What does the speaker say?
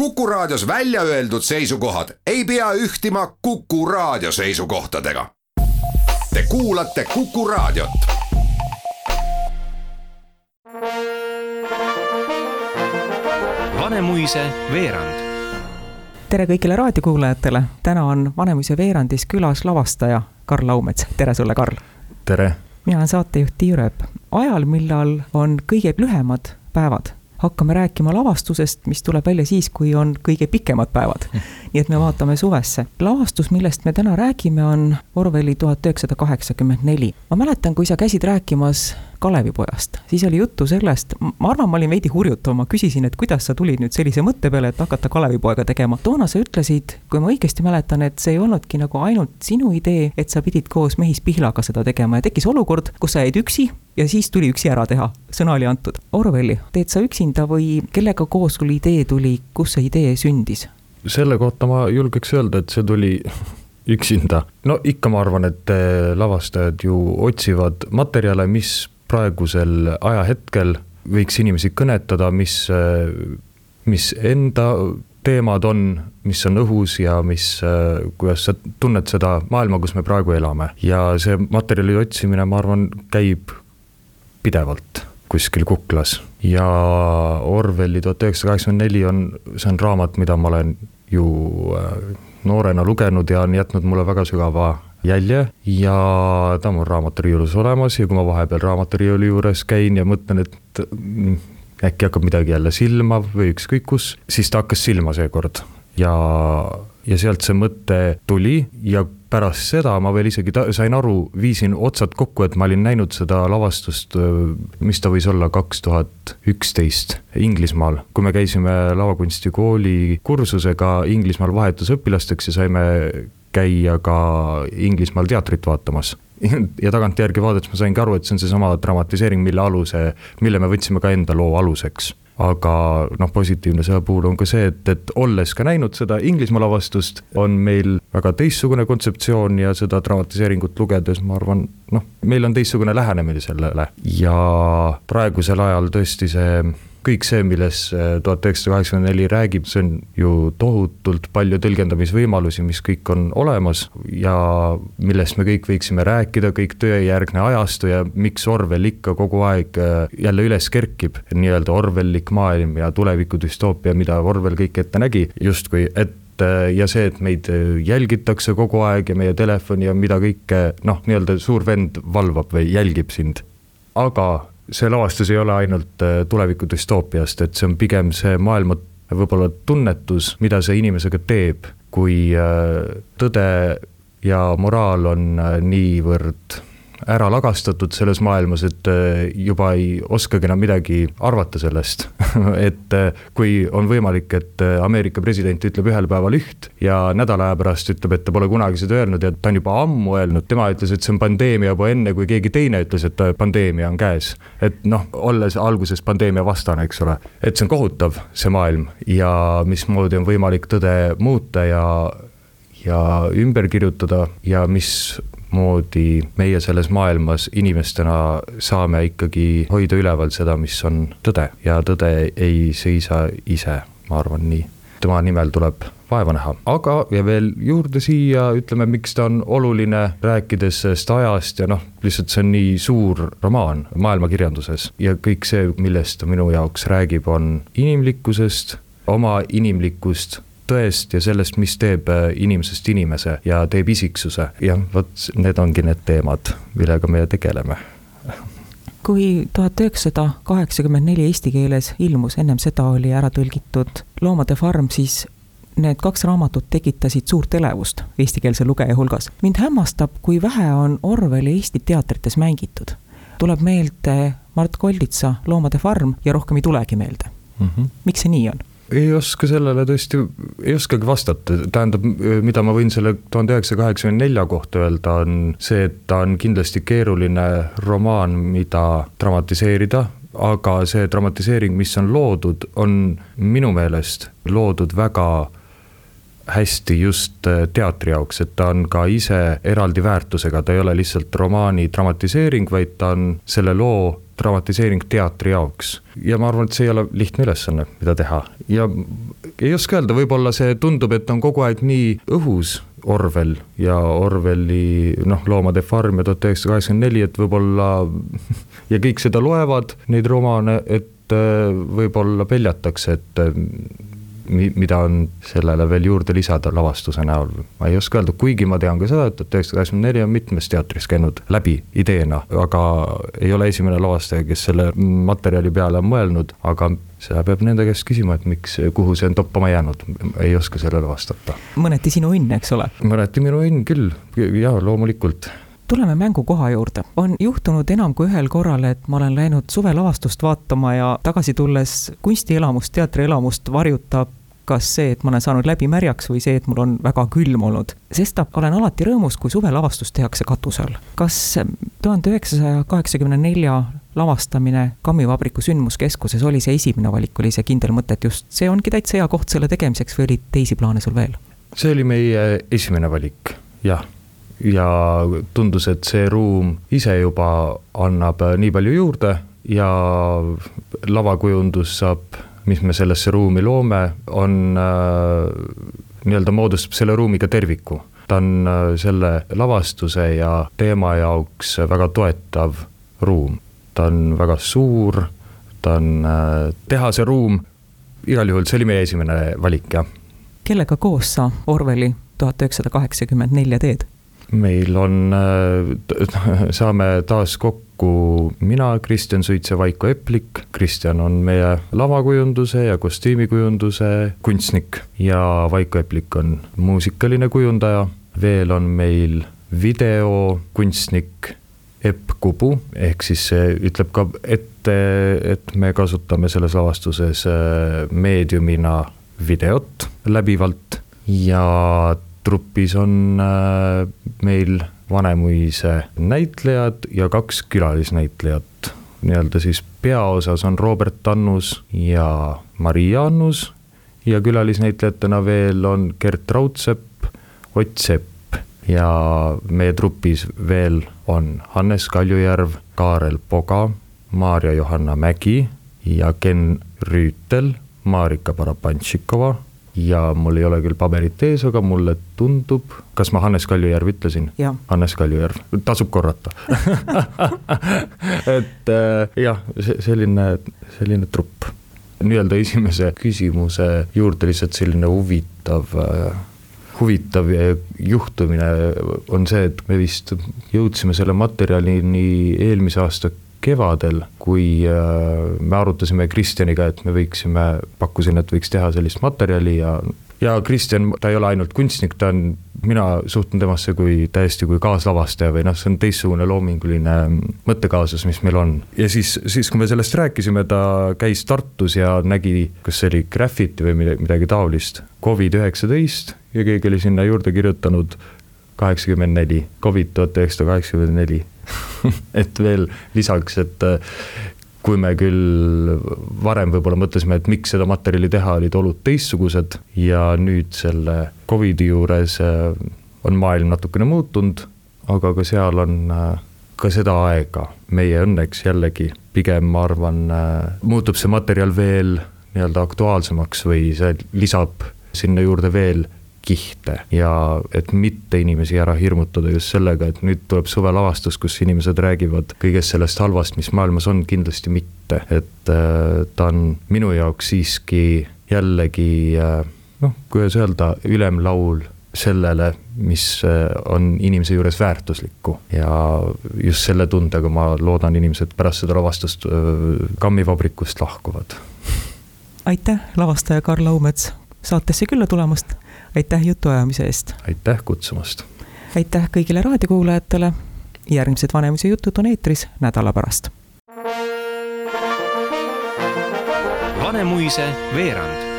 Kuku Raadios välja öeldud seisukohad ei pea ühtima Kuku Raadio seisukohtadega. Te kuulate Kuku Raadiot. Vanemuise veerand tere kõigile raadiokuulajatele, täna on Vanemuise veerandis külas lavastaja Karl Laumets, tere sulle, Karl! tere! mina olen saatejuht Tiiu Rööp. ajal, millal on kõige lühemad päevad hakkame rääkima lavastusest, mis tuleb välja siis, kui on kõige pikemad päevad. nii et me vaatame suvesse. lavastus, millest me täna räägime, on Orwelli tuhat üheksasada kaheksakümmend neli. ma mäletan, kui sa käisid rääkimas Kalevipojast, siis oli juttu sellest, ma arvan, ma olin veidi hurjutav, ma küsisin, et kuidas sa tulid nüüd sellise mõtte peale, et hakata Kalevipoega tegema. toona sa ütlesid, kui ma õigesti mäletan, et see ei olnudki nagu ainult sinu idee, et sa pidid koos Mehis Pihlaga seda tegema ja tekkis olukord, kus sa jäid üksi ja siis tuli üksi ära teha, sõna oli antud. Orwelli teed sa üksinda või kellega koos sul idee tuli, kus see idee sündis? selle kohta ma julgeks öelda, et see tuli üksinda. no ikka ma arvan, et eh, lavastajad ju otsivad materjale, mis praegusel ajahetkel võiks inimesi kõnetada, mis, mis enda teemad on, mis on õhus ja mis, kuidas sa tunned seda maailma, kus me praegu elame. ja see materjali otsimine, ma arvan, käib pidevalt kuskil kuklas. Ja Orwelli tuhat üheksasada kaheksakümmend neli on, see on raamat, mida ma olen ju äh, noorena lugenud ja on jätnud mulle väga sügava jälje. Ja ta on mul raamaturiiulis olemas ja kui ma vahepeal raamaturiiuli juures käin ja mõtlen, et mm, äkki hakkab midagi jälle silma või ükskõik kus, siis ta hakkas silma seekord. Ja, ja sealt see mõte tuli ja pärast seda ma veel isegi ta, sain aru, viisin otsad kokku, et ma olin näinud seda lavastust, mis ta võis olla, kaks tuhat üksteist Inglismaal, kui me käisime lavakunstikooli kursusega Inglismaal vahetusõpilasteks ja saime käia ka Inglismaal teatrit vaatamas. ja tagantjärgi vaadates ma saingi aru, et see on seesama dramatiseering, mille aluse, mille me võtsime ka enda loo aluseks aga noh, positiivne selle puhul on ka see, et, et olles ka näinud seda Inglismaa lavastust, on meil väga teistsugune kontseptsioon ja seda dramatiseeringut lugedes ma arvan, noh, meil on teistsugune lähenemine sellele. Ja praegusel ajal tõesti see kõik see, milles äh, tuhat üheksasada kaheksakümmend neli räägib, see on ju tohutult palju tõlgendamisvõimalusi, mis kõik on olemas ja millest me kõik võiksime rääkida, kõik tõejärgne ajastu ja miks Orwell ikka kogu aeg äh, jälle üles kerkib, nii-öelda Orwellik maailm ja tuleviku düstoopia, mida Orwell kõik ette nägi, justkui, et äh, ja see, et meid jälgitakse kogu aeg ja meie telefoni ja mida kõike noh, nii-öelda suur vend valvab või jälgib sind. aga see lavastus ei ole ainult äh, tuleviku düstoopiast, et see on pigem see maailma võib-olla tunnetus, mida see inimesega teeb, kui äh, tõde ja moraal on äh, niivõrd ära lagastatud selles maailmas, et äh, juba ei oskagi enam midagi arvata sellest et äh, kui on võimalik, et äh, Ameerika president ütleb ühel päeval üht ja nädala aja pärast ütleb, et ta pole kunagi seda öelnud ja ta on juba ammu öelnud, tema ütles, et see on pandeemia juba enne, kui keegi teine ütles, et pandeemia on käes. et noh, olles alguses pandeemia vastane, eks ole, et see on kohutav, see maailm ja mismoodi on võimalik tõde muuta ja ja ümber kirjutada ja mis moodi meie selles maailmas inimestena saame ikkagi hoida üleval seda, mis on tõde ja tõde ei seisa ise, ma arvan nii. tema nimel tuleb vaeva näha, aga ja veel juurde siia ütleme, miks ta on oluline, rääkides sellest ajast ja noh, lihtsalt see on nii suur romaan maailmakirjanduses ja kõik see, millest ta minu jaoks räägib, on inimlikkusest, oma inimlikust tõest ja sellest, mis teeb äh, inimesest inimese ja teeb isiksuse. jah, vot need ongi need teemad, millega me tegeleme kui tuhat üheksasada kaheksakümmend neli eesti keeles ilmus, ennem seda oli ära tõlgitud Loomade farm, siis need kaks raamatut tekitasid suurt elevust eestikeelse lugeja hulgas. mind hämmastab, kui vähe on Orwelli Eesti teatrites mängitud. tuleb meelde Mart Kolditsa Loomade farm ja rohkem ei tulegi meelde mm. -hmm. miks see nii on? Ei oska sellele tõesti, ei oskagi vastata, tähendab, mida ma võin selle tuhande üheksasaja kaheksakümne nelja kohta öelda, on see, et ta on kindlasti keeruline romaan, mida dramatiseerida, aga see dramatiseering, mis on loodud, on minu meelest loodud väga hästi just teatri jaoks, et ta on ka ise eraldi väärtusega, ta ei ole lihtsalt romaani dramatiseering, vaid ta on selle loo dramatiseering teatri jaoks. ja ma arvan, et see ei ole lihtne ülesanne, mida teha ja ei oska öelda, võib-olla see tundub, et on kogu aeg nii õhus Orwell ja Orwelli noh, Loomade farm ja tuhat üheksasada kaheksakümmend neli, et võib-olla ja kõik seda loevad, neid romaane, et äh, võib-olla peljatakse, et äh, mi-, mida on sellele veel juurde lisada lavastuse näol, ma ei oska öelda, kuigi ma tean ka seda, et tuhat üheksasada kaheksakümmend neli on mitmes teatris käinud läbi ideena, aga ei ole esimene lavastaja, kes selle materjali peale on mõelnud, aga seda peab nende käest küsima, et miks, kuhu see on toppama jäänud, ei oska sellele vastata. mõneti sinu õnn, eks ole? mõneti minu õnn küll, jaa, loomulikult tuleme mängukoha juurde. on juhtunud enam kui ühel korral, et ma olen läinud suvelavastust vaatama ja tagasi tulles kunstielamust, teatrielamust varjutab kas see, et ma olen saanud läbi märjaks või see, et mul on väga külm olnud. sestap olen alati rõõmus, kui suvelavastus tehakse katuse all. kas tuhande üheksasaja kaheksakümne nelja lavastamine Kammivabriku sündmuskeskuses oli see esimene valik, oli see kindel mõte, et just see ongi täitsa hea koht selle tegemiseks või oli teisi plaane sul veel? see oli meie esimene valik, jah ja tundus, et see ruum ise juba annab nii palju juurde ja lavakujundus saab mis me sellesse ruumi loome, on äh, nii-öelda moodustab selle ruumiga terviku. ta on äh, selle lavastuse ja teema jaoks väga toetav ruum. ta on väga suur, ta on äh, tehase ruum, igal juhul see oli meie esimene valik, jah. kellega koos sa Orwelli tuhat üheksasada kaheksakümmend nelja teed? meil on, saame taas kokku kokku mina, Kristjan Suits ja Vaiko Eplik. Kristjan on meie lavakujunduse ja kostüümikujunduse kunstnik ja Vaiko Eplik on muusikaline kujundaja. veel on meil videokunstnik Epp Kubu, ehk siis see ütleb ka ette, et me kasutame selles lavastuses äh, meediumina videot läbivalt ja trupis on äh, meil Vanemuise näitlejad ja kaks külalisnäitlejat. nii-öelda siis peaosas on Robert Annus ja Maria Annus ja külalisnäitlejatena veel on Gert Raudsepp, Ott Sepp ja meie trupis veel on Hannes Kaljujärv, Kaarel Poga, Maarja-Johanna Mägi ja Ken Rüütel, Marika Parapantšikova ja mul ei ole küll paberit ees, aga mulle tundub, kas ma Hannes Kaljujärv ütlesin? Hannes Kaljujärv, tasub korrata et äh, jah, selline, selline trupp. nii-öelda esimese küsimuse juurde lihtsalt selline huvitav äh, huvitav juhtumine on see, et me vist jõudsime selle materjalini eelmise aasta kevadel, kui äh, me arutasime Kristjaniga, et me võiksime, pakkusin, et võiks teha sellist materjali ja ja Kristjan, ta ei ole ainult kunstnik, ta on, mina suhtun temasse kui täiesti kui kaaslavastaja või noh, see on teistsugune loominguline mõttekaaslus, mis meil on. ja siis, siis kui me sellest rääkisime, ta käis Tartus ja nägi, kas see oli Graffiti või midagi, taolist, Covid üheksateist ja keegi oli sinna juurde kirjutanud kaheksakümmend neli, Covid tuhat üheksasada kaheksakümmend neli et veel lisaks, et äh, kui me küll varem võib-olla mõtlesime, et miks seda materjali teha, olid olud teistsugused ja nüüd selle Covidi juures äh, on maailm natukene muutunud, aga ka seal on äh, ka seda aega meie õnneks jällegi. Pigem ma arvan, muutub see materjal veel nii-öelda aktuaalsemaks või see lisab sinna juurde veel kihte ja et mitte inimesi ära hirmutada just sellega, et nüüd tuleb suvelavastus, kus inimesed räägivad kõigest sellest halvast, mis maailmas on, kindlasti mitte, et äh, ta on minu jaoks siiski jällegi äh, noh, kuidas öelda, ülemlaul sellele, mis äh, on inimese juures väärtuslikku. Ja just selle tundega ma loodan, inimesed pärast seda lavastust kammivabrikust lahkuvad. aitäh, lavastaja Karl Laumets saatesse külla tulemast aitäh jutuajamise eest! aitäh kutsumast! aitäh kõigile raadiokuulajatele, järgmised Vanemuise jutud on eetris nädala pärast. Vanemuise veerand